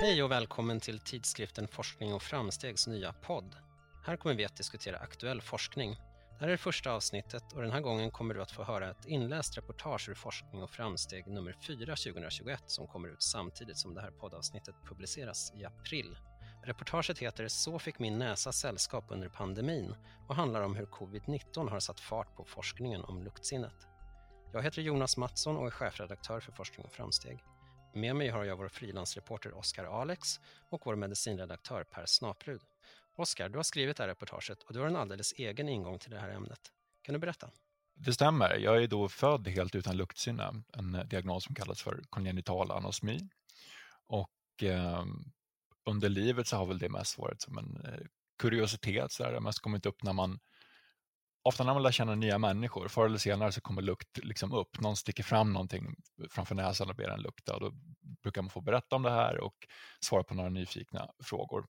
Hej och välkommen till tidskriften Forskning och framstegs nya podd. Här kommer vi att diskutera aktuell forskning. Det här är det första avsnittet och den här gången kommer du att få höra ett inläst reportage ur Forskning och framsteg nummer 4 2021 som kommer ut samtidigt som det här poddavsnittet publiceras i april. Reportaget heter Så fick min näsa sällskap under pandemin och handlar om hur covid-19 har satt fart på forskningen om luktsinnet. Jag heter Jonas Mattsson och är chefredaktör för Forskning och framsteg. Med mig har jag vår frilansreporter Oskar Alex och vår medicinredaktör Per Snaprud. Oskar, du har skrivit det här reportaget och du har en alldeles egen ingång till det här ämnet. Kan du berätta? Det stämmer. Jag är då född helt utan luktsinne, en diagnos som kallas för kongenital anosmi. Och eh, under livet så har väl det mest varit som en eh, kuriositet, så där. det har mest kommit upp när man ofta när man lär känna nya människor, förr eller senare så kommer lukt liksom upp. Någon sticker fram någonting framför näsan och ber en lukta och då brukar man få berätta om det här och svara på några nyfikna frågor.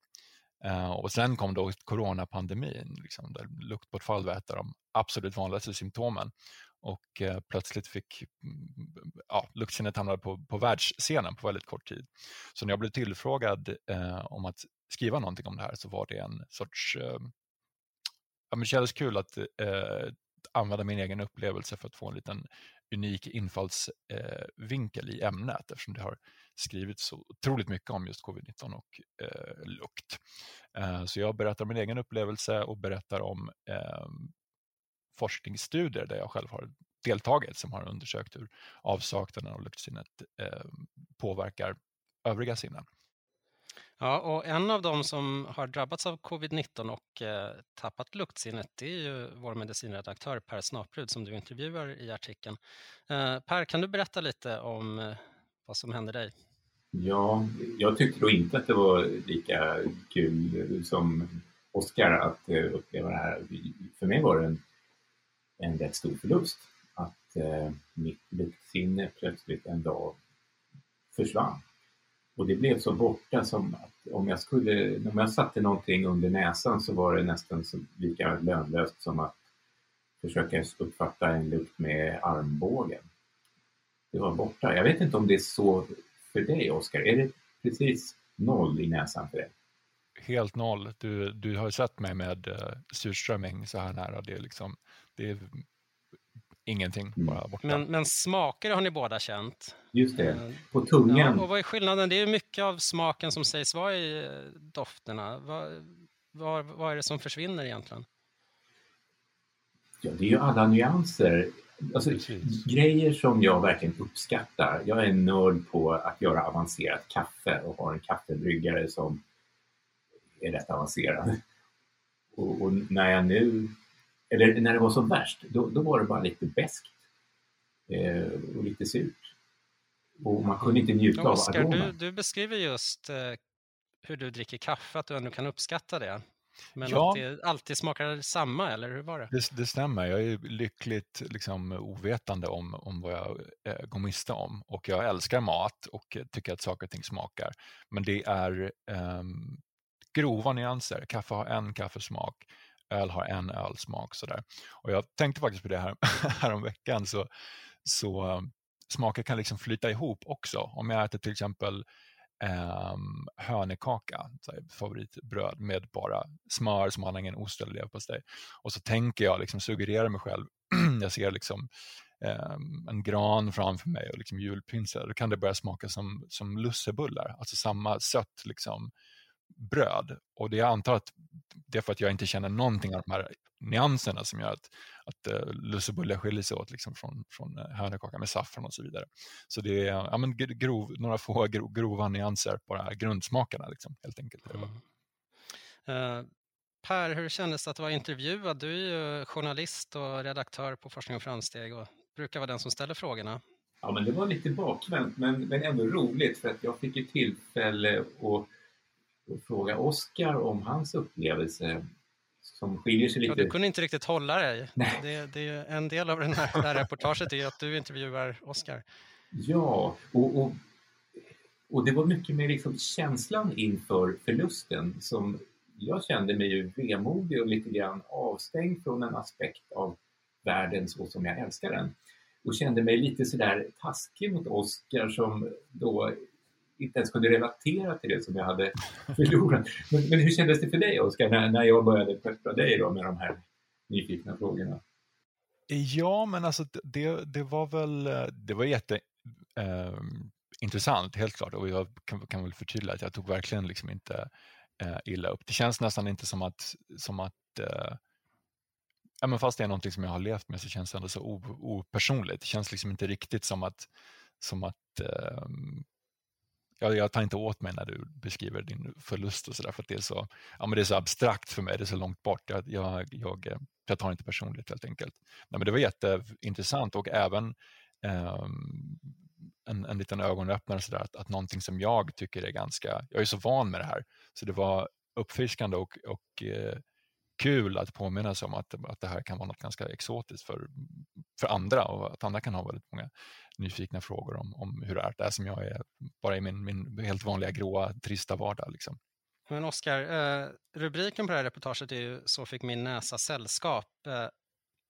Uh, och sen kom då coronapandemin, liksom, där luktbortfall var ett av de absolut vanligaste symptomen. Och uh, plötsligt fick ja, luktsinnet hamnade på, på världsscenen på väldigt kort tid. Så när jag blev tillfrågad uh, om att skriva någonting om det här så var det en sorts ja, men det kändes kul att eh, använda min egen upplevelse för att få en liten unik infallsvinkel eh, i ämnet eftersom det har skrivits så otroligt mycket om just covid-19 och eh, lukt. Eh, så jag berättar om min egen upplevelse och berättar om ehm, forskningsstudier där jag själv har deltagit som har undersökt hur avsaknaden av luktsinnet eh, påverkar övriga sinnen. Ja, och en av dem som har drabbats av covid-19 och eh, tappat luktsinnet det är ju vår medicinredaktör Per Snaprud som du intervjuar i artikeln. Eh, per, kan du berätta lite om eh, vad som hände dig? Ja, jag tyckte då inte att det var lika kul som Oskar att eh, uppleva det här. För mig var det en, en rätt stor förlust att eh, mitt luktsinne plötsligt en dag försvann. Och det blev så borta som att om jag skulle, om jag satte någonting under näsan så var det nästan så, lika lönlöst som att försöka uppfatta en lukt med armbågen. Det var borta. Jag vet inte om det är så för dig Oskar. Är det precis noll i näsan för dig? Helt noll. Du, du har sett mig med uh, surströmming så här nära. Det är, liksom, det är ingenting, mm. bara borta. Men, men smaker har ni båda känt? Just det, eh, på tungan. Ja, och vad är skillnaden? Det är mycket av smaken som sägs vara i eh, dofterna. Vad, vad, vad är det som försvinner egentligen? Ja, det är ju alla nyanser. Alltså, grejer som jag verkligen uppskattar. Jag är en nörd på att göra avancerat kaffe och har en kaffebryggare som är rätt avancerad. Och, och när jag nu eller när det var som värst, då, då var det bara lite beskt eh, och lite surt. Och man kunde inte njuta Oscar, av aromen. Du, du beskriver just eh, hur du dricker kaffe, att du ändå kan uppskatta det. Men ja. att det alltid smakar samma, eller hur var det? Det, det stämmer. Jag är lyckligt liksom, ovetande om, om vad jag eh, går miste om. Och jag älskar mat och tycker att saker och ting smakar. Men det är eh, grova nyanser. Kaffe har en kaffesmak öl har en ölsmak. Sådär. Och jag tänkte faktiskt på det här, här om veckan så, så um, smaker kan liksom flyta ihop också. Om jag äter till exempel eh, hönekaka, favoritbröd med bara smör som har ingen ost eller leverpastej. Och så tänker jag, liksom, suggererar mig själv, jag ser liksom eh, en gran framför mig och liksom julpynsar, då kan det börja smaka som, som lussebullar, alltså samma sött liksom, bröd. Och det jag antar att det är för att jag inte känner någonting av de här nyanserna som gör att, att uh, lussebullar skiljer sig åt liksom från, från uh, hönökaka med saffran och så vidare. Så det är ja, men grov, några få grov, grova nyanser på de här grundsmakerna liksom, helt enkelt. Mm. Uh, per, hur kändes det att vara intervjuad? Du är ju journalist och redaktör på Forskning och framsteg och brukar vara den som ställer frågorna. Ja, men det var lite bakvänt men, men ändå roligt för att jag fick ju tillfälle att och fråga Oskar om hans upplevelse som skiljer sig lite. Ja, du kunde inte riktigt hålla dig. Det, det, är en del av den här, det här reportaget är att du intervjuar Oskar. Ja, och, och, och, det var mycket med liksom känslan inför förlusten som jag kände mig ju vemodig och lite grann avstängd från en aspekt av världen så som jag älskar den. Och kände mig lite sådär taskig mot Oskar som då inte ens kunde relatera till det som jag hade förlorat. Men, men hur kändes det för dig, Oskar, när, när jag började peppra dig då med de här nyfikna frågorna? Ja, men alltså det, det var väl eh, det var jätte, eh, intressant, helt klart. Och jag kan, kan väl förtydliga att jag tog verkligen liksom inte eh, illa upp. Det känns nästan inte som att, som att eh, ja, men fast det är någonting som jag har levt med så känns det ändå så opersonligt. Det känns liksom inte riktigt som att, som att eh, jag, jag tar inte åt mig när du beskriver din förlust och sådär för att det är så, ja, men det är så abstrakt för mig, det är så långt bort. Jag, jag, jag, eh, jag tar inte personligt helt enkelt. Nej, men det var jätteintressant och även eh, en, en liten ögonöppnare sådär, att, att någonting som jag tycker är ganska, jag är så van med det här, så det var uppfriskande och, och eh, kul att påminna sig om att, att det här kan vara något ganska exotiskt för, för andra och att andra kan ha väldigt många nyfikna frågor om, om hur det är, det är som jag är bara i min, min helt vanliga gråa, trista vardag. Liksom. Men Oskar, eh, rubriken på det här reportaget är ju Så fick min näsa sällskap. Eh,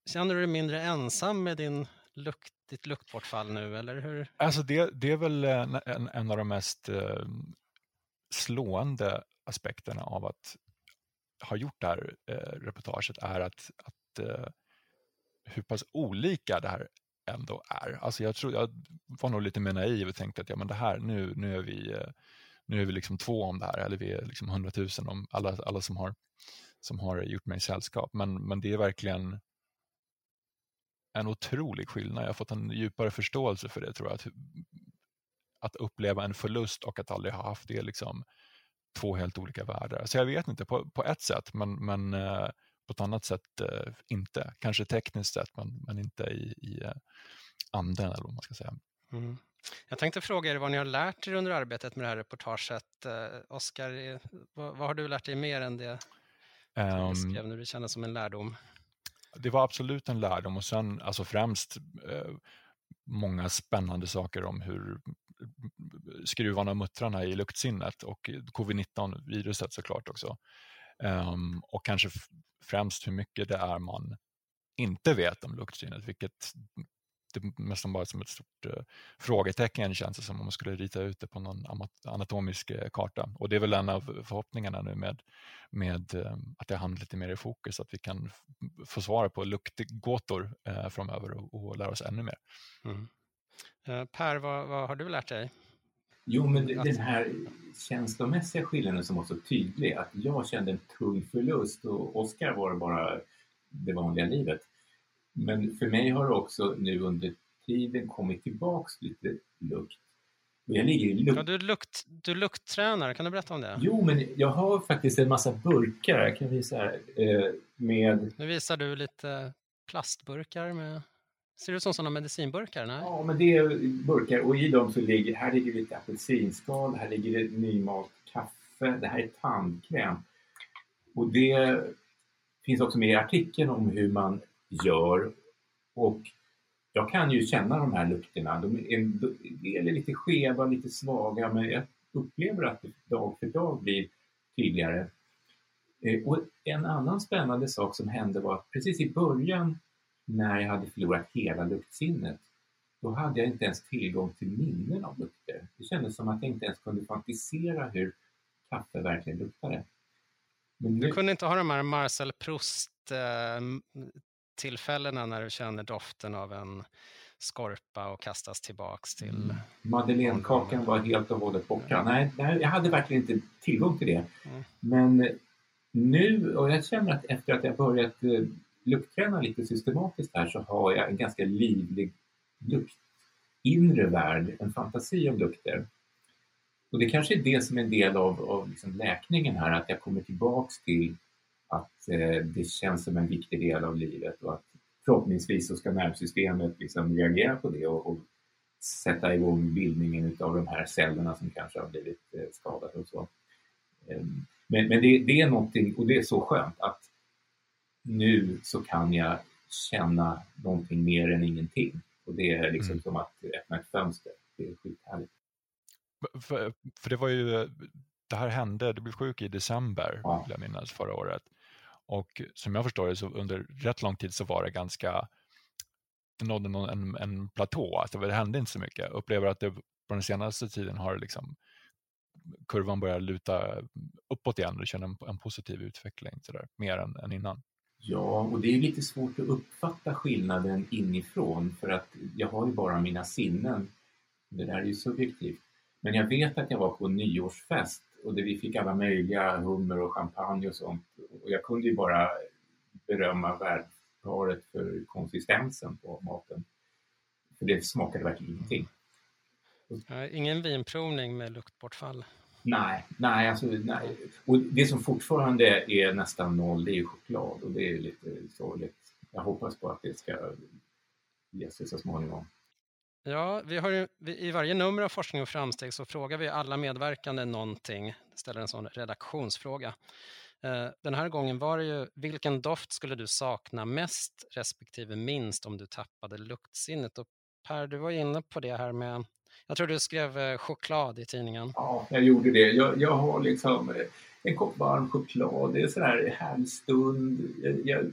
känner du dig mindre ensam med din lukt, ditt luktbortfall nu, eller hur? Alltså det, det är väl en, en, en av de mest eh, slående aspekterna av att har gjort det här eh, reportaget är att, att eh, hur pass olika det här ändå är. Alltså jag, tror, jag var nog lite mer naiv och tänkte att ja, men det här, nu, nu är vi, eh, nu är vi liksom två om det här, eller vi är liksom hundratusen om alla, alla som, har, som har gjort mig sällskap. Men, men det är verkligen en otrolig skillnad. Jag har fått en djupare förståelse för det tror jag. Att, att uppleva en förlust och att aldrig ha haft det liksom två helt olika världar. Så jag vet inte, på, på ett sätt, men, men eh, på ett annat sätt eh, inte. Kanske tekniskt sett, men, men inte i, i eh, anden eller vad man ska säga. Mm. Jag tänkte fråga er vad ni har lärt er under arbetet med det här reportaget. Oskar, vad, vad, har du lärt dig mer än det um, du skrev nu? Det kändes som en lärdom. Det var absolut en lärdom och sen alltså främst eh, många spännande saker om hur skruvarna och muttrarna i luktsinnet och covid-19-viruset såklart också. Um, och kanske främst hur mycket det är man inte vet om luktsinnet, vilket det är nästan bara som ett stort uh, frågetecken känns det som om man skulle rita ut det på någon anatomisk uh, karta. Och det är väl en av förhoppningarna nu med, med uh, att det hamnar lite mer i fokus, att vi kan få svar på luktgåtor uh, framöver och, och, lära oss ännu mer. Mm per, vad, vad har du lärt dig? Jo, men den här känslomässiga skillnaden som var så tydlig, att jag kände en tung förlust och Oskar var bara det vanliga livet. Men för mig har det också nu under tiden kommit tillbaks lite lukt. Och jag ligger i lukt... Ja, du, lukt, du lukttränar, kan du berätta om det? Jo, men jag har faktiskt en massa burkar, jag kan visa här, eh, med... Nu visar du lite plastburkar med Ser det ut som sådana medicinburkar? Nej? Ja, men det är burkar och i dem så ligger, här ligger lite apelsinskal, här ligger det nymalt kaffe, det här är tandkräm. Och det finns också med i artikeln om hur man gör och jag kan ju känna de här lukterna. De är, de är lite skeva, lite svaga, men jag upplever att det dag för dag blir tydligare. Eh, och en annan spännande sak som hände var att precis i början när jag hade förlorat hela luktsinnet, då hade jag inte ens tillgång till minnen av lukter. Det kändes som att jag inte ens kunde fantisera hur kaffe verkligen luktade. Men nu... Du kunde inte ha de här Marcel Proust-tillfällena när du känner doften av en skorpa och kastas tillbaks till... Mm. Madeleinekakan var helt och hållet borta. Nej, nej, jag hade verkligen inte tillgång till det. Mm. Men nu, och jag känner att efter att jag börjat eh, lukttränar lite systematiskt här så har jag en ganska livlig lukt, inre värld, en fantasi om lukter. Och det kanske är det som är en del av, av liksom läkningen här, att jag kommer tillbaks till att eh, det känns som en viktig del av livet och att förhoppningsvis så ska nervsystemet liksom reagera på det och, och sätta igång bildningen av de här cellerna som kanske har blivit eh, skadade och så. Eh, men, men det, det, är någonting, och det är så skönt att nu så kan jag känna någonting mer än ingenting. Och det är liksom mm. som att öppna ett fönster. Det är skithärligt. För, för det var ju, det här hände, du blev sjuk i december, ja. vill jag minnas, förra året. Och som jag förstår det så under rätt lång tid så var det ganska, det nådde någon, en, en platå, att det hände inte så mycket. Jag upplever att det på den senaste tiden har liksom kurvan börjar luta uppåt igen och du känner en, en positiv utveckling så där, mer än, än innan. Ja, och det är lite svårt att uppfatta skillnaden inifrån för att jag har ju bara mina sinnen. Det där är ju subjektivt. Men jag vet att jag var på en nyårsfest och där vi fick alla möjliga hummer och champagne och sånt. Och jag kunde ju bara berömma värdparet för konsistensen på maten. För det smakade verkligen ingenting. Ingen vinprovning med luktbortfall? Nej, nej, alltså, nej. Och det som fortfarande är nästan noll, det är ju choklad och det är lite sorgligt. Jag hoppas på att det ska ge sig så småningom. Ja, vi har ju, I varje nummer av Forskning och framsteg så frågar vi alla medverkande någonting, ställer en sån redaktionsfråga. Eh, den här gången var det ju, vilken doft skulle du sakna mest respektive minst om du tappade luktsinnet? Och Per, du var inne på det här med jag tror du skrev eh, choklad i tidningen. Ja, jag gjorde det. Jag, jag har liksom eh, en kopp varm choklad. Det är en sån här härlig stund. Jag, jag,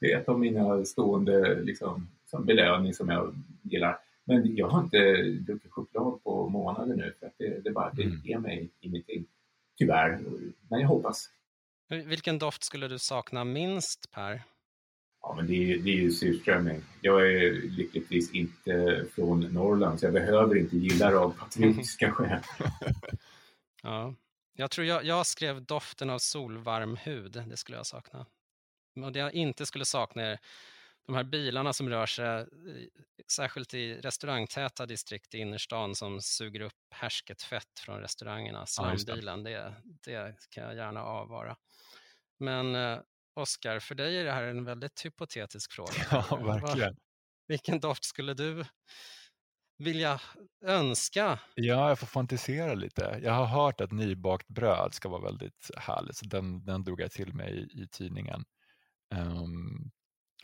det är ett av mina stående liksom, som belöning som jag gillar. Men jag har inte druckit choklad på månader nu för att det, det bara det mm. ger mig ingenting. Tyvärr, men jag hoppas. Vilken doft skulle du sakna minst Per? Ja, men det är, det är ju surströmming. Jag är lyckligtvis inte från Norrland så jag behöver inte gilla det av patriotiska skäl. ja, jag tror jag, jag skrev doften av solvarm hud, det skulle jag sakna. Och det jag inte skulle sakna är de här bilarna som rör sig, särskilt i restaurangtäta distrikt i innerstan som suger upp härsket fett från restaurangerna, slambilen, ja, det. Det, det kan jag gärna avvara. Men eh, Oskar, för dig är det här en väldigt hypotetisk fråga. Ja, verkligen. Vilken doft skulle du vilja önska? Ja, jag får fantisera lite. Jag har hört att nybakt bröd ska vara väldigt härligt, så den, den drog jag till mig i, i tidningen. Um,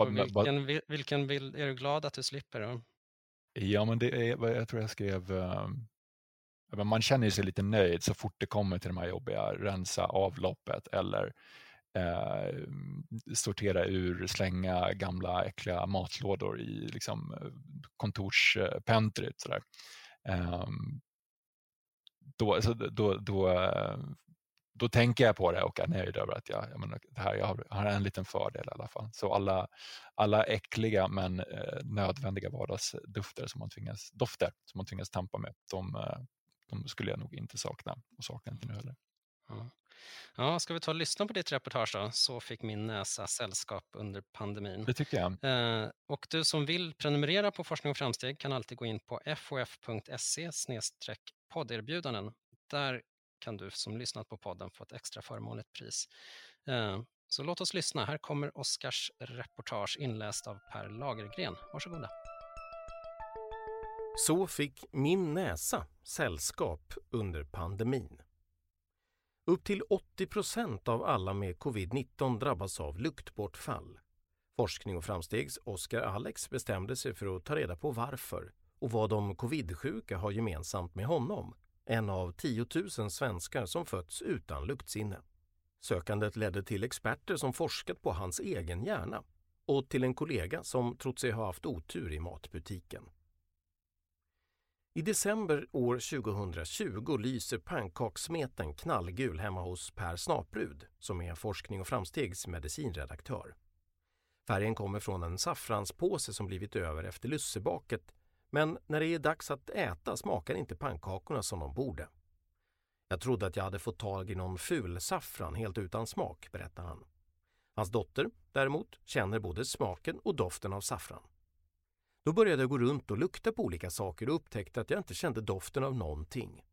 vilken, vilken vill, är du glad att du slipper? Då? Ja, men det är, jag tror jag skrev um, man känner sig lite nöjd så fort det kommer till de här jobbiga rensa avloppet eller eh, sortera ur, slänga gamla äckliga matlådor i liksom, kontorspentryt. Eh, ehm, då, då, då, då tänker jag på det och är nöjd över att jag, jag, menar, det här, jag har, har, en liten fördel i alla fall. Så alla, alla äckliga men eh, nödvändiga vardagsdofter som man tvingas, dofter som man tvingas tampa med, de, eh, de skulle jag nog inte sakna och saknar inte nu heller. Mm. Ja, ska vi ta och lyssna på ditt reportage då? Så fick min näsa sällskap under pandemin. Det tycker jag. Eh, och du som vill prenumerera på Forskning och framsteg kan alltid gå in på fof.se podderbjudanden. Där kan du som lyssnat på podden få ett extra förmånligt pris. Eh, så låt oss lyssna. Här kommer Oskars reportage inläst av Per Lagergren. Varsågoda. Så fick min näsa sällskap under pandemin. Upp till 80 procent av alla med covid-19 drabbas av luktbortfall. Forskning och framstegs Oskar Alex bestämde sig för att ta reda på varför och vad de covid-sjuka har gemensamt med honom, en av 10 000 svenskar som fötts utan luktsinne. Sökandet ledde till experter som forskat på hans egen hjärna och till en kollega som trott sig ha haft otur i matbutiken. I december år 2020 lyser pannkakssmeten knallgul hemma hos Per Snaprud som är Forskning och framstegs medicinredaktör. Färgen kommer från en saffranspåse som blivit över efter lussebaket men när det är dags att äta smakar inte pannkakorna som de borde. Jag trodde att jag hade fått tag i någon ful saffran helt utan smak, berättar han. Hans dotter däremot känner både smaken och doften av saffran. Då började jag gå runt och lukta på olika saker och upptäckte att jag inte kände doften av någonting.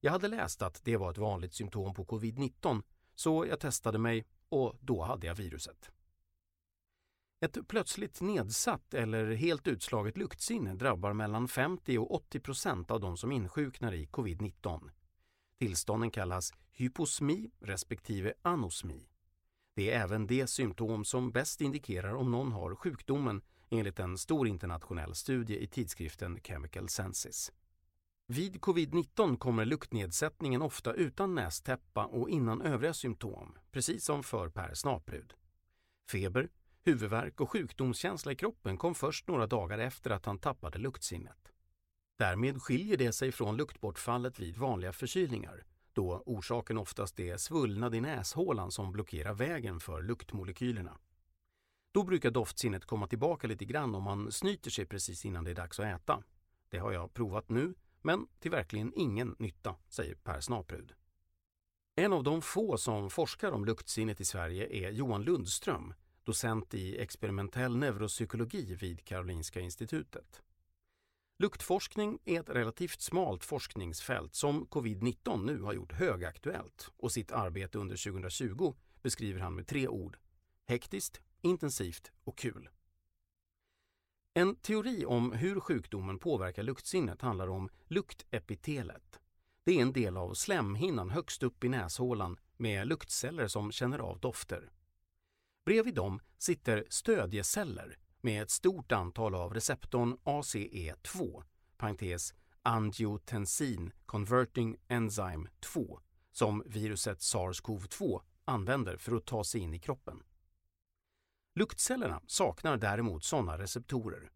Jag hade läst att det var ett vanligt symptom på covid-19 så jag testade mig och då hade jag viruset. Ett plötsligt nedsatt eller helt utslaget luktsinne drabbar mellan 50 och 80 procent av de som insjuknar i covid-19. Tillstånden kallas hyposmi respektive anosmi. Det är även det symptom som bäst indikerar om någon har sjukdomen enligt en stor internationell studie i tidskriften Chemical Senses. Vid covid-19 kommer luktnedsättningen ofta utan nästäppa och innan övriga symptom, precis som för Per Snaprud. Feber, huvudvärk och sjukdomskänsla i kroppen kom först några dagar efter att han tappade luktsinnet. Därmed skiljer det sig från luktbortfallet vid vanliga förkylningar, då orsaken oftast är svullnad i näshålan som blockerar vägen för luktmolekylerna. Då brukar doftsinnet komma tillbaka lite grann om man snyter sig precis innan det är dags att äta. Det har jag provat nu, men till verkligen ingen nytta, säger Per Snaprud. En av de få som forskar om luktsinnet i Sverige är Johan Lundström, docent i experimentell neuropsykologi vid Karolinska institutet. Luktforskning är ett relativt smalt forskningsfält som covid-19 nu har gjort högaktuellt och sitt arbete under 2020 beskriver han med tre ord. Hektiskt, intensivt och kul. En teori om hur sjukdomen påverkar luktsinnet handlar om luktepitelet. Det är en del av slemhinnan högst upp i näshålan med luktceller som känner av dofter. Bredvid dem sitter stödjeceller med ett stort antal av receptorn ACE2, parentes angiotensin converting enzyme 2, som viruset SARS-CoV-2 använder för att ta sig in i kroppen. Luktcellerna saknar däremot sådana receptorer.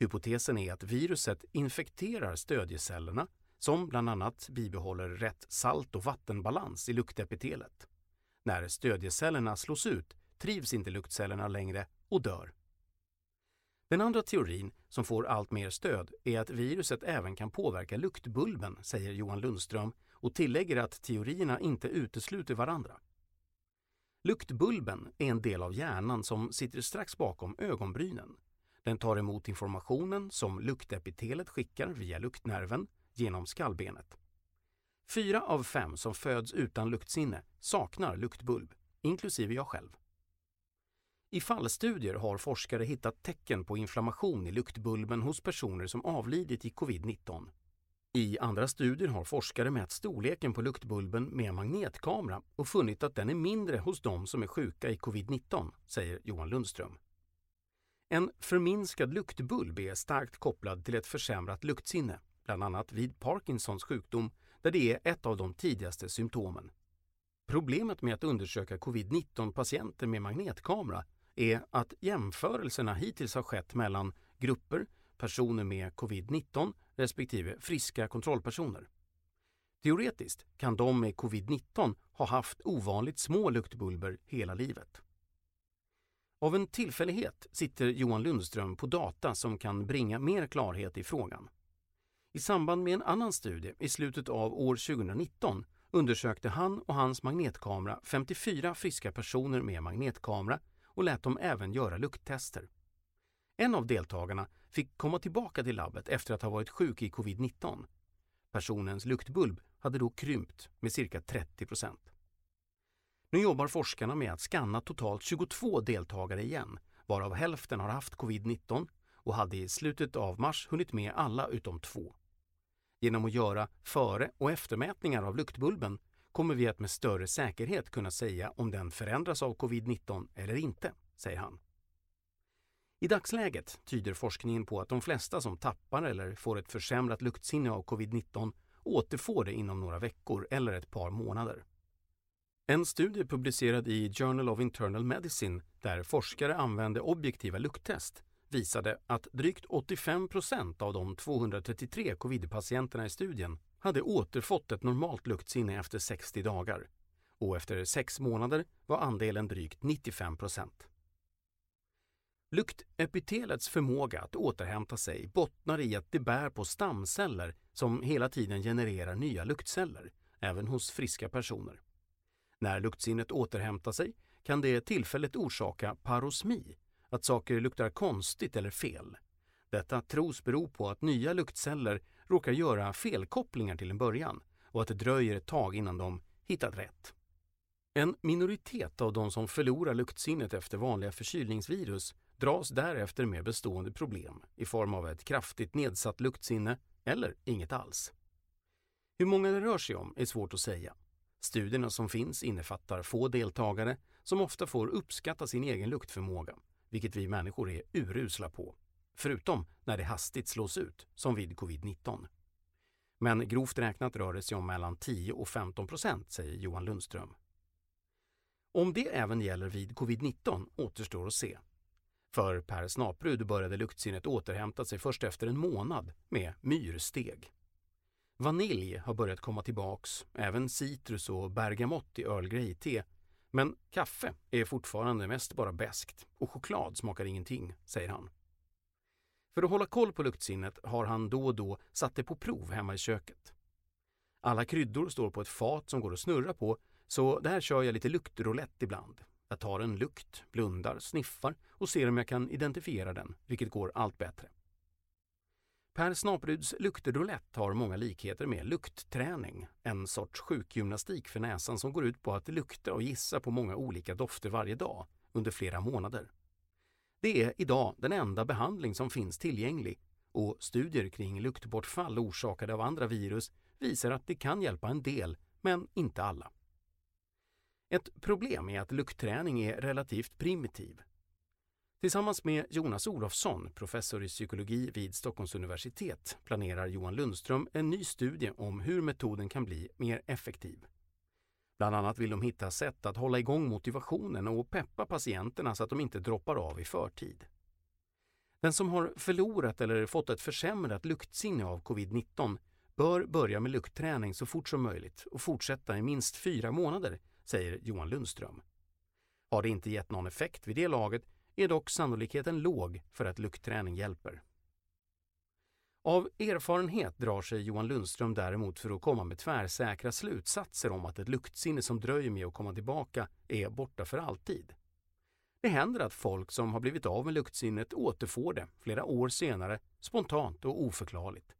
Hypotesen är att viruset infekterar stödjecellerna som bland annat bibehåller rätt salt och vattenbalans i luktepitelet. När stödjecellerna slås ut trivs inte luktcellerna längre och dör. Den andra teorin, som får allt mer stöd, är att viruset även kan påverka luktbulben, säger Johan Lundström och tillägger att teorierna inte utesluter varandra. Luktbulben är en del av hjärnan som sitter strax bakom ögonbrynen. Den tar emot informationen som luktepitelet skickar via luktnerven genom skallbenet. Fyra av fem som föds utan luktsinne saknar luktbulb, inklusive jag själv. I fallstudier har forskare hittat tecken på inflammation i luktbulben hos personer som avlidit i covid-19. I andra studier har forskare mätt storleken på luktbulben med magnetkamera och funnit att den är mindre hos de som är sjuka i covid-19, säger Johan Lundström. En förminskad luktbulb är starkt kopplad till ett försämrat luktsinne, bland annat vid Parkinsons sjukdom där det är ett av de tidigaste symptomen. Problemet med att undersöka covid-19 patienter med magnetkamera är att jämförelserna hittills har skett mellan grupper, personer med covid-19 respektive friska kontrollpersoner. Teoretiskt kan de med covid-19 ha haft ovanligt små luktbulber hela livet. Av en tillfällighet sitter Johan Lundström på data som kan bringa mer klarhet i frågan. I samband med en annan studie i slutet av år 2019 undersökte han och hans magnetkamera 54 friska personer med magnetkamera och lät dem även göra lukttester. En av deltagarna fick komma tillbaka till labbet efter att ha varit sjuk i covid-19. Personens luktbulb hade då krympt med cirka 30 procent. Nu jobbar forskarna med att skanna totalt 22 deltagare igen, varav hälften har haft covid-19 och hade i slutet av mars hunnit med alla utom två. Genom att göra före och eftermätningar av luktbulben kommer vi att med större säkerhet kunna säga om den förändras av covid-19 eller inte, säger han. I dagsläget tyder forskningen på att de flesta som tappar eller får ett försämrat luktsinne av covid-19 återfår det inom några veckor eller ett par månader. En studie publicerad i Journal of Internal Medicine där forskare använde objektiva lukttest visade att drygt 85 procent av de 233 covid-patienterna i studien hade återfått ett normalt luktsinne efter 60 dagar och efter sex månader var andelen drygt 95 procent. Luktepitelets förmåga att återhämta sig bottnar i att det bär på stamceller som hela tiden genererar nya luktceller, även hos friska personer. När luktsinnet återhämtar sig kan det tillfälligt orsaka parosmi, att saker luktar konstigt eller fel. Detta tros bero på att nya luktceller råkar göra felkopplingar till en början och att det dröjer ett tag innan de hittat rätt. En minoritet av de som förlorar luktsinnet efter vanliga förkylningsvirus dras därefter med bestående problem i form av ett kraftigt nedsatt luktsinne eller inget alls. Hur många det rör sig om är svårt att säga. Studierna som finns innefattar få deltagare som ofta får uppskatta sin egen luktförmåga, vilket vi människor är urusla på. Förutom när det hastigt slås ut, som vid covid-19. Men grovt räknat rör det sig om mellan 10 och 15 procent, säger Johan Lundström. Om det även gäller vid covid-19 återstår att se. För Per Snaprud började luktsinnet återhämta sig först efter en månad med myrsteg. Vanilj har börjat komma tillbaks, även citrus och bergamott i Earl Grey-te. Men kaffe är fortfarande mest bara bäst och choklad smakar ingenting, säger han. För att hålla koll på luktsinnet har han då och då satt det på prov hemma i köket. Alla kryddor står på ett fat som går att snurra på, så där kör jag lite luktroulette ibland. Jag tar en lukt, blundar, sniffar och ser om jag kan identifiera den, vilket går allt bättre. Per Snapruds luktroulette har många likheter med luktträning, en sorts sjukgymnastik för näsan som går ut på att lukta och gissa på många olika dofter varje dag under flera månader. Det är idag den enda behandling som finns tillgänglig och studier kring luktbortfall orsakade av andra virus visar att det kan hjälpa en del, men inte alla. Ett problem är att luktträning är relativt primitiv. Tillsammans med Jonas Olofsson, professor i psykologi vid Stockholms universitet, planerar Johan Lundström en ny studie om hur metoden kan bli mer effektiv. Bland annat vill de hitta sätt att hålla igång motivationen och peppa patienterna så att de inte droppar av i förtid. Den som har förlorat eller fått ett försämrat luktsinne av covid-19 bör börja med luktträning så fort som möjligt och fortsätta i minst fyra månader, säger Johan Lundström. Har det inte gett någon effekt vid det laget är dock sannolikheten låg för att luktträning hjälper. Av erfarenhet drar sig Johan Lundström däremot för att komma med tvärsäkra slutsatser om att ett luktsinne som dröjer med att komma tillbaka är borta för alltid. Det händer att folk som har blivit av med luktsinnet återfår det flera år senare, spontant och oförklarligt.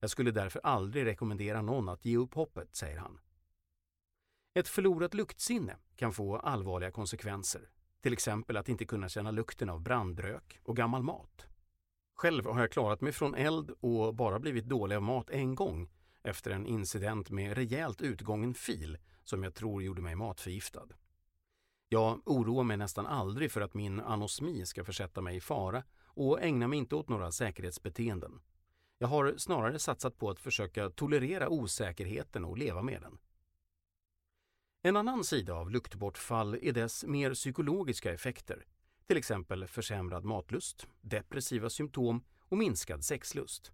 Jag skulle därför aldrig rekommendera någon att ge upp hoppet, säger han. Ett förlorat luktsinne kan få allvarliga konsekvenser, till exempel att inte kunna känna lukten av brandrök och gammal mat. Själv har jag klarat mig från eld och bara blivit dålig av mat en gång efter en incident med rejält utgången fil som jag tror gjorde mig matförgiftad. Jag oroar mig nästan aldrig för att min anosmi ska försätta mig i fara och ägnar mig inte åt några säkerhetsbeteenden. Jag har snarare satsat på att försöka tolerera osäkerheten och leva med den. En annan sida av luktbortfall är dess mer psykologiska effekter, till exempel försämrad matlust, depressiva symptom och minskad sexlust.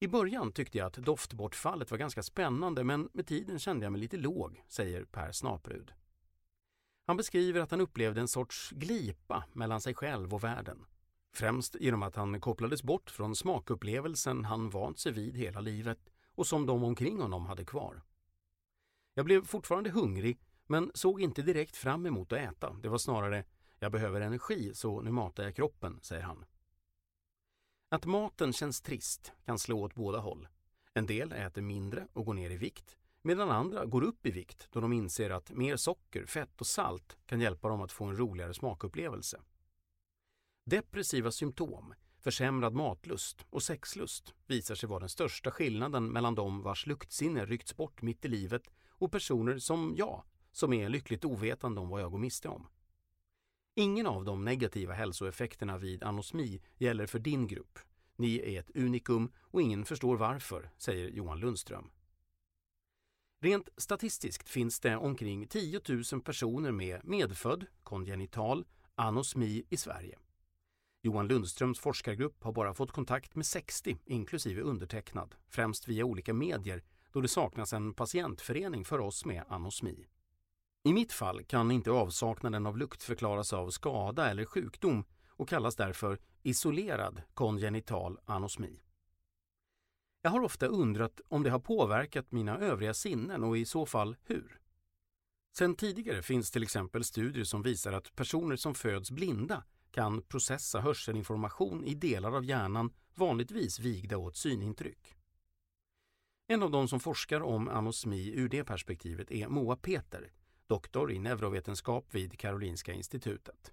I början tyckte jag att doftbortfallet var ganska spännande men med tiden kände jag mig lite låg, säger Per Snaprud. Han beskriver att han upplevde en sorts glipa mellan sig själv och världen. Främst genom att han kopplades bort från smakupplevelsen han vant sig vid hela livet och som de omkring honom hade kvar. Jag blev fortfarande hungrig men såg inte direkt fram emot att äta. Det var snarare jag behöver energi så nu matar jag kroppen, säger han. Att maten känns trist kan slå åt båda håll. En del äter mindre och går ner i vikt medan andra går upp i vikt då de inser att mer socker, fett och salt kan hjälpa dem att få en roligare smakupplevelse. Depressiva symptom, försämrad matlust och sexlust visar sig vara den största skillnaden mellan de vars luktsinne ryckts bort mitt i livet och personer som jag, som är lyckligt ovetande om vad jag går miste om. Ingen av de negativa hälsoeffekterna vid anosmi gäller för din grupp. Ni är ett unikum och ingen förstår varför, säger Johan Lundström. Rent statistiskt finns det omkring 10 000 personer med medfödd, kongenital, anosmi i Sverige. Johan Lundströms forskargrupp har bara fått kontakt med 60, inklusive undertecknad, främst via olika medier då det saknas en patientförening för oss med anosmi. I mitt fall kan inte avsaknaden av lukt förklaras av skada eller sjukdom och kallas därför isolerad kongenital anosmi. Jag har ofta undrat om det har påverkat mina övriga sinnen och i så fall hur. Sedan tidigare finns till exempel studier som visar att personer som föds blinda kan processa hörselinformation i delar av hjärnan vanligtvis vigda åt synintryck. En av de som forskar om anosmi ur det perspektivet är Moa Peter, doktor i neurovetenskap vid Karolinska institutet.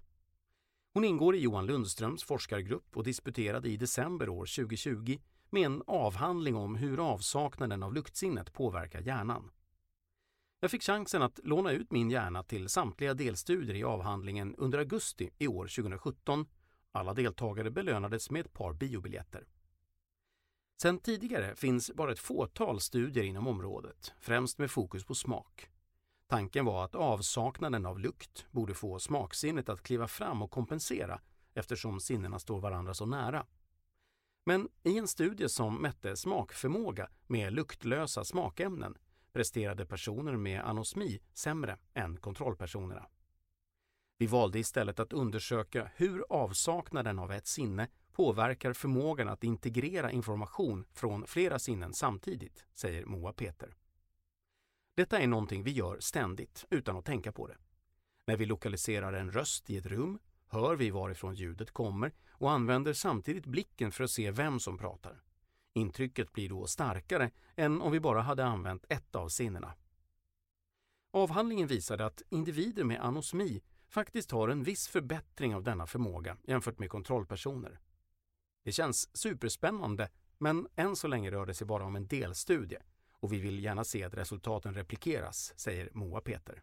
Hon ingår i Johan Lundströms forskargrupp och disputerade i december år 2020 med en avhandling om hur avsaknaden av luktsinnet påverkar hjärnan. Jag fick chansen att låna ut min hjärna till samtliga delstudier i avhandlingen under augusti i år 2017. Alla deltagare belönades med ett par biobiljetter. Sedan tidigare finns bara ett fåtal studier inom området, främst med fokus på smak. Tanken var att avsaknaden av lukt borde få smaksinnet att kliva fram och kompensera eftersom sinnena står varandra så nära. Men i en studie som mätte smakförmåga med luktlösa smakämnen presterade personer med anosmi sämre än kontrollpersonerna. Vi valde istället att undersöka hur avsaknaden av ett sinne påverkar förmågan att integrera information från flera sinnen samtidigt, säger Moa Peter. Detta är någonting vi gör ständigt utan att tänka på det. När vi lokaliserar en röst i ett rum hör vi varifrån ljudet kommer och använder samtidigt blicken för att se vem som pratar. Intrycket blir då starkare än om vi bara hade använt ett av sinnena. Avhandlingen visade att individer med anosmi faktiskt har en viss förbättring av denna förmåga jämfört med kontrollpersoner. Det känns superspännande, men än så länge rör det sig bara om en delstudie och vi vill gärna se att resultaten replikeras, säger Moa Peter.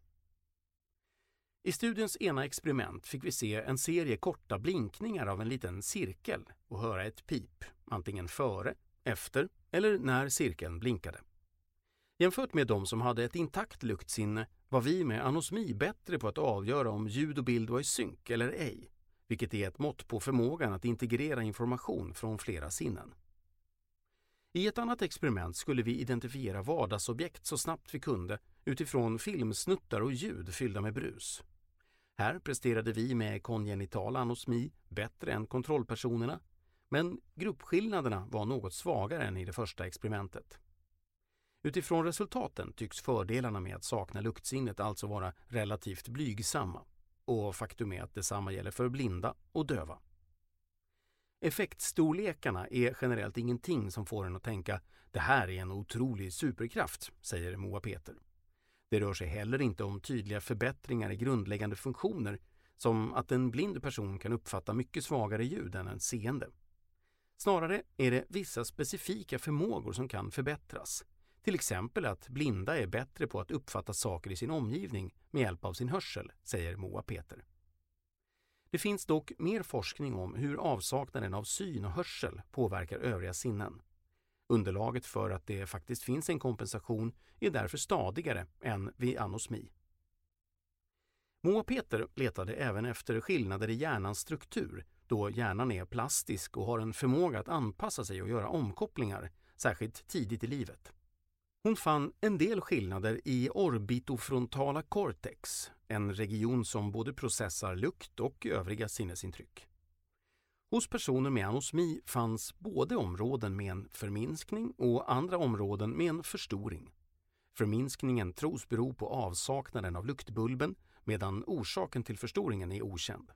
I studiens ena experiment fick vi se en serie korta blinkningar av en liten cirkel och höra ett pip, antingen före, efter eller när cirkeln blinkade. Jämfört med de som hade ett intakt luktsinne var vi med anosmi bättre på att avgöra om ljud och bild var i synk eller ej, vilket är ett mått på förmågan att integrera information från flera sinnen. I ett annat experiment skulle vi identifiera vardagsobjekt så snabbt vi kunde utifrån filmsnuttar och ljud fyllda med brus. Här presterade vi med kongenital anosmi bättre än kontrollpersonerna, men gruppskillnaderna var något svagare än i det första experimentet. Utifrån resultaten tycks fördelarna med att sakna luktsinnet alltså vara relativt blygsamma och faktum är att detsamma gäller för blinda och döva. Effektstorlekarna är generellt ingenting som får en att tänka det här är en otrolig superkraft, säger Moa Peter. Det rör sig heller inte om tydliga förbättringar i grundläggande funktioner som att en blind person kan uppfatta mycket svagare ljud än en seende. Snarare är det vissa specifika förmågor som kan förbättras. Till exempel att blinda är bättre på att uppfatta saker i sin omgivning med hjälp av sin hörsel, säger Moa Peter. Det finns dock mer forskning om hur avsaknaden av syn och hörsel påverkar övriga sinnen. Underlaget för att det faktiskt finns en kompensation är därför stadigare än vid anosmi. Moa Peter letade även efter skillnader i hjärnans struktur då hjärnan är plastisk och har en förmåga att anpassa sig och göra omkopplingar, särskilt tidigt i livet. Hon fann en del skillnader i orbitofrontala cortex, en region som både processar lukt och övriga sinnesintryck. Hos personer med anosmi fanns både områden med en förminskning och andra områden med en förstoring. Förminskningen tros bero på avsaknaden av luktbulben medan orsaken till förstoringen är okänd.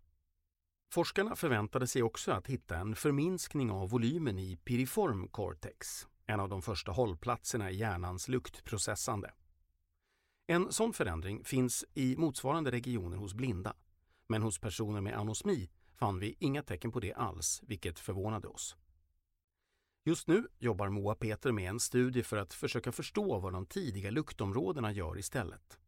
Forskarna förväntade sig också att hitta en förminskning av volymen i piriform cortex, en av de första hållplatserna i hjärnans luktprocessande. En sån förändring finns i motsvarande regioner hos blinda, men hos personer med anosmi fann vi inga tecken på det alls, vilket förvånade oss. Just nu jobbar Moa Peter med en studie för att försöka förstå vad de tidiga luktområdena gör istället.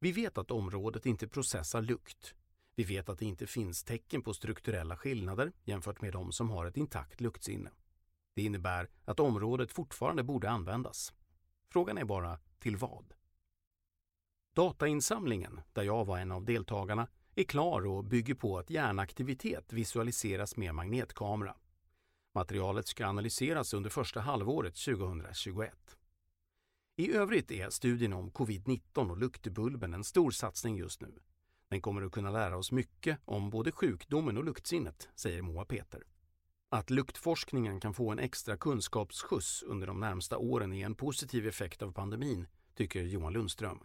Vi vet att området inte processar lukt. Vi vet att det inte finns tecken på strukturella skillnader jämfört med de som har ett intakt luktsinne. Det innebär att området fortfarande borde användas. Frågan är bara till vad? Datainsamlingen, där jag var en av deltagarna, är klar och bygger på att hjärnaktivitet visualiseras med magnetkamera. Materialet ska analyseras under första halvåret 2021. I övrigt är studien om covid-19 och luktbulben en stor satsning just nu. Den kommer att kunna lära oss mycket om både sjukdomen och luktsinnet, säger Moa Peter. Att luktforskningen kan få en extra kunskapsskjuts under de närmsta åren är en positiv effekt av pandemin, tycker Johan Lundström.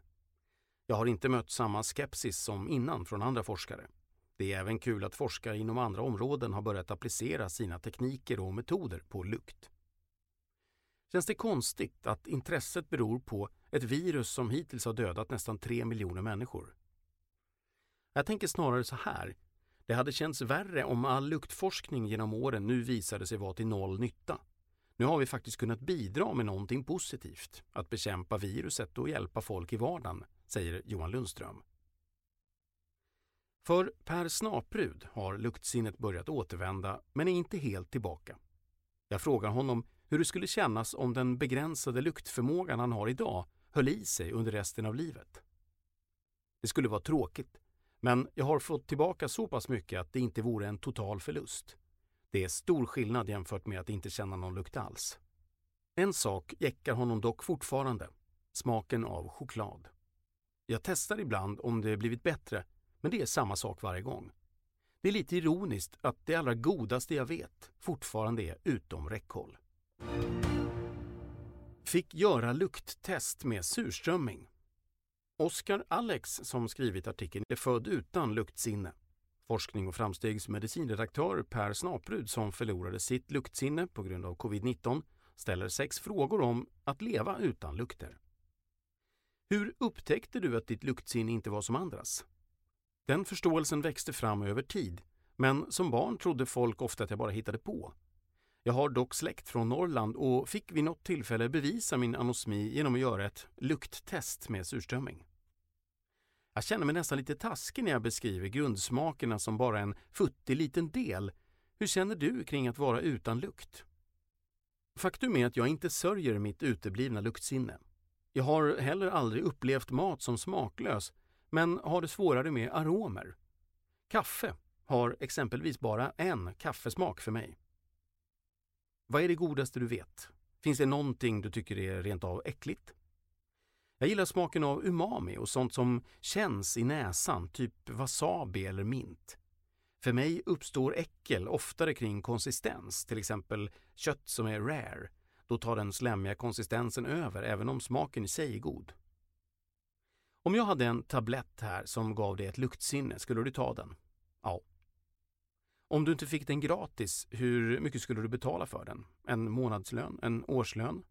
Jag har inte mött samma skepsis som innan från andra forskare. Det är även kul att forskare inom andra områden har börjat applicera sina tekniker och metoder på lukt. Känns det konstigt att intresset beror på ett virus som hittills har dödat nästan tre miljoner människor? Jag tänker snarare så här. Det hade känts värre om all luktforskning genom åren nu visade sig vara till noll nytta. Nu har vi faktiskt kunnat bidra med någonting positivt, att bekämpa viruset och hjälpa folk i vardagen, säger Johan Lundström. För Per Snaprud har luktsinnet börjat återvända men är inte helt tillbaka. Jag frågar honom hur det skulle kännas om den begränsade luktförmågan han har idag höll i sig under resten av livet. Det skulle vara tråkigt, men jag har fått tillbaka så pass mycket att det inte vore en total förlust. Det är stor skillnad jämfört med att inte känna någon lukt alls. En sak jäckar honom dock fortfarande. Smaken av choklad. Jag testar ibland om det blivit bättre, men det är samma sak varje gång. Det är lite ironiskt att det allra godaste jag vet fortfarande är utom räckhåll. Fick göra lukttest med surströmming. Oskar Alex, som skrivit artikeln, är född utan luktsinne. Forskning och framstegs medicinredaktör Per Snaprud, som förlorade sitt luktsinne på grund av covid-19, ställer sex frågor om att leva utan lukter. Hur upptäckte du att ditt luktsinne inte var som andras? Den förståelsen växte fram över tid, men som barn trodde folk ofta att jag bara hittade på. Jag har dock släkt från Norrland och fick vid något tillfälle bevisa min anosmi genom att göra ett lukttest med surströmming. Jag känner mig nästan lite taskig när jag beskriver grundsmakerna som bara en futtig liten del. Hur känner du kring att vara utan lukt? Faktum är att jag inte sörjer mitt uteblivna luktsinne. Jag har heller aldrig upplevt mat som smaklös, men har det svårare med aromer. Kaffe har exempelvis bara en kaffesmak för mig. Vad är det godaste du vet? Finns det någonting du tycker är rent av äckligt? Jag gillar smaken av umami och sånt som känns i näsan, typ wasabi eller mint. För mig uppstår äckel oftare kring konsistens, till exempel kött som är rare. Då tar den slemmiga konsistensen över, även om smaken i sig är god. Om jag hade en tablett här som gav dig ett luktsinne, skulle du ta den? Ja. Om du inte fick den gratis, hur mycket skulle du betala för den? En månadslön? En årslön?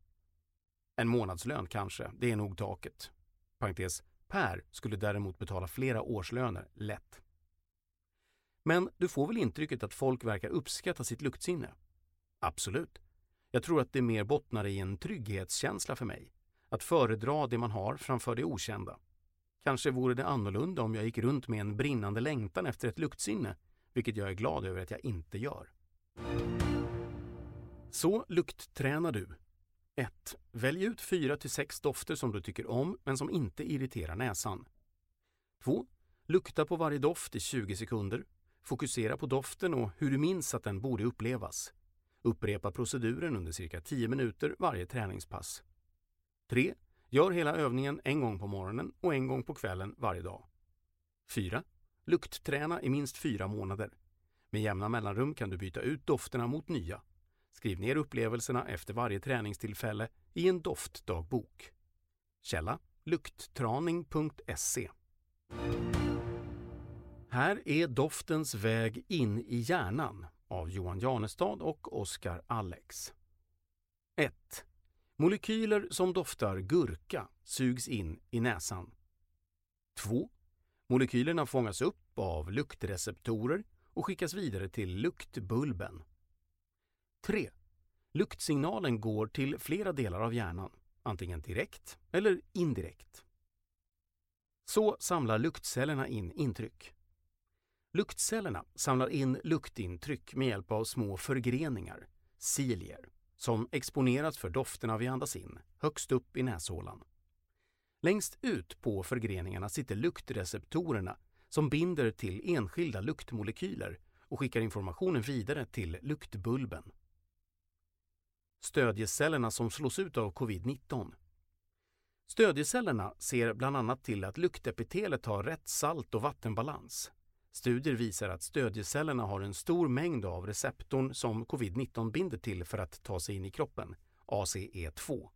En månadslön kanske, det är nog taket. Parentes, Per skulle däremot betala flera årslöner, lätt. Men du får väl intrycket att folk verkar uppskatta sitt luktsinne? Absolut. Jag tror att det mer bottnar i en trygghetskänsla för mig. Att föredra det man har framför det okända. Kanske vore det annorlunda om jag gick runt med en brinnande längtan efter ett luktsinne, vilket jag är glad över att jag inte gör. Så lukttränar du. 1. Välj ut 4-6 dofter som du tycker om men som inte irriterar näsan. 2. Lukta på varje doft i 20 sekunder. Fokusera på doften och hur du minns att den borde upplevas. Upprepa proceduren under cirka 10 minuter varje träningspass. 3. Gör hela övningen en gång på morgonen och en gång på kvällen varje dag. 4. Luktträna i minst fyra månader. Med jämna mellanrum kan du byta ut dofterna mot nya. Skriv ner upplevelserna efter varje träningstillfälle i en doftdagbok. Källa lukttraning.se Här är doftens väg in i hjärnan av Johan Janestad och Oskar Alex. 1. Molekyler som doftar gurka sugs in i näsan. 2. Molekylerna fångas upp av luktreceptorer och skickas vidare till luktbulben. 3. Luktsignalen går till flera delar av hjärnan, antingen direkt eller indirekt. Så samlar luktcellerna in intryck. Luktcellerna samlar in luktintryck med hjälp av små förgreningar, cilier, som exponeras för dofterna vi andas in, högst upp i näshålan. Längst ut på förgreningarna sitter luktreceptorerna som binder till enskilda luktmolekyler och skickar informationen vidare till luktbulben. Stödjecellerna som slås ut av covid-19. Stödjecellerna ser bland annat till att luktepitelet har rätt salt och vattenbalans. Studier visar att stödjecellerna har en stor mängd av receptorn som covid-19 binder till för att ta sig in i kroppen, ACE2.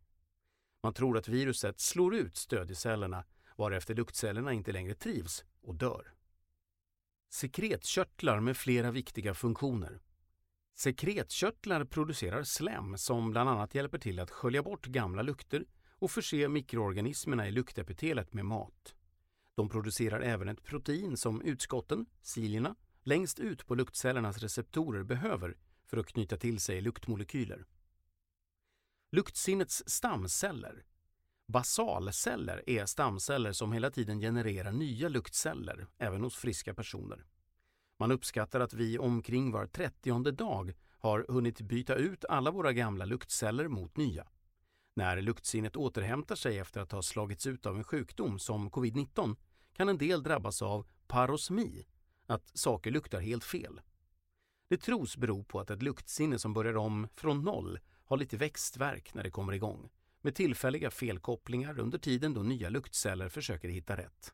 Man tror att viruset slår ut stödjecellerna varefter luktcellerna inte längre trivs och dör. Sekretkörtlar med flera viktiga funktioner. Sekretkörtlar producerar slem som bland annat hjälper till att skölja bort gamla lukter och förse mikroorganismerna i luktepitelet med mat. De producerar även ett protein som utskotten, silierna, längst ut på luktcellernas receptorer behöver för att knyta till sig luktmolekyler. Luktsinnets stamceller. Basalceller är stamceller som hela tiden genererar nya luktceller, även hos friska personer. Man uppskattar att vi omkring var trettionde dag har hunnit byta ut alla våra gamla luktceller mot nya. När luktsinnet återhämtar sig efter att ha slagits ut av en sjukdom som covid-19 kan en del drabbas av parosmi, att saker luktar helt fel. Det tros bero på att ett luktsinne som börjar om från noll har lite växtverk när det kommer igång, med tillfälliga felkopplingar under tiden då nya luktceller försöker hitta rätt.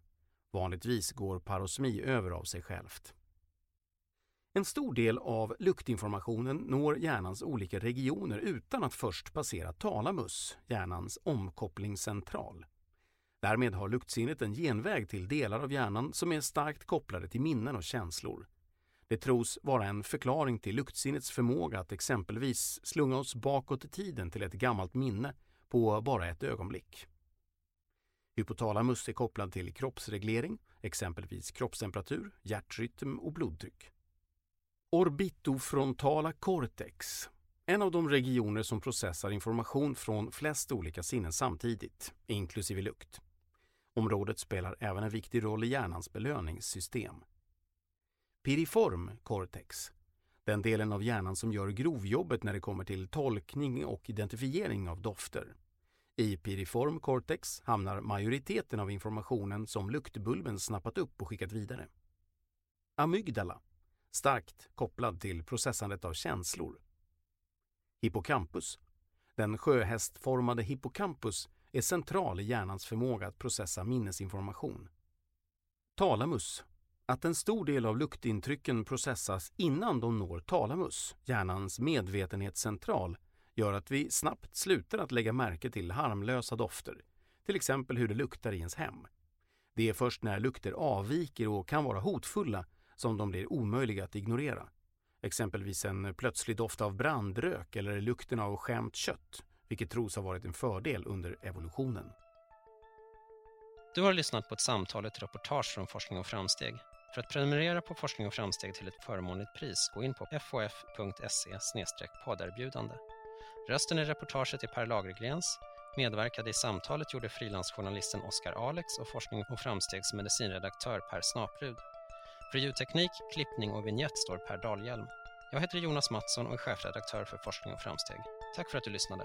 Vanligtvis går parosmi över av sig självt. En stor del av luktinformationen når hjärnans olika regioner utan att först passera talamus, hjärnans omkopplingscentral. Därmed har luktsinnet en genväg till delar av hjärnan som är starkt kopplade till minnen och känslor. Det tros vara en förklaring till luktsinnets förmåga att exempelvis slunga oss bakåt i tiden till ett gammalt minne på bara ett ögonblick. Hypotalamus är kopplad till kroppsreglering, exempelvis kroppstemperatur, hjärtrytm och blodtryck. Orbitofrontala cortex, en av de regioner som processar information från flest olika sinnen samtidigt, inklusive lukt. Området spelar även en viktig roll i hjärnans belöningssystem. Piriform cortex, den delen av hjärnan som gör grovjobbet när det kommer till tolkning och identifiering av dofter. I piriform cortex hamnar majoriteten av informationen som luktbulben snappat upp och skickat vidare. Amygdala, starkt kopplad till processandet av känslor. Hippocampus, den sjöhästformade hippocampus är central i hjärnans förmåga att processa minnesinformation. Talamus, att en stor del av luktintrycken processas innan de når talamus, hjärnans medvetenhetscentral, gör att vi snabbt slutar att lägga märke till harmlösa dofter, till exempel hur det luktar i ens hem. Det är först när lukter avviker och kan vara hotfulla som de blir omöjliga att ignorera. Exempelvis en plötslig doft av brandrök eller lukten av skämt kött, vilket tros ha varit en fördel under evolutionen. Du har lyssnat på ett samtal, ett reportage från Forskning och framsteg. För att prenumerera på Forskning och framsteg till ett förmånligt pris, gå in på fof.se podderbjudande. Rösten i reportaget är Per Lagergrens. Medverkade i samtalet gjorde frilansjournalisten Oskar Alex och Forskning och framstegs medicinredaktör Per Snaprud. För ljudteknik, klippning och vignett står Per Dahlhjelm. Jag heter Jonas Mattsson och är chefredaktör för Forskning och framsteg. Tack för att du lyssnade.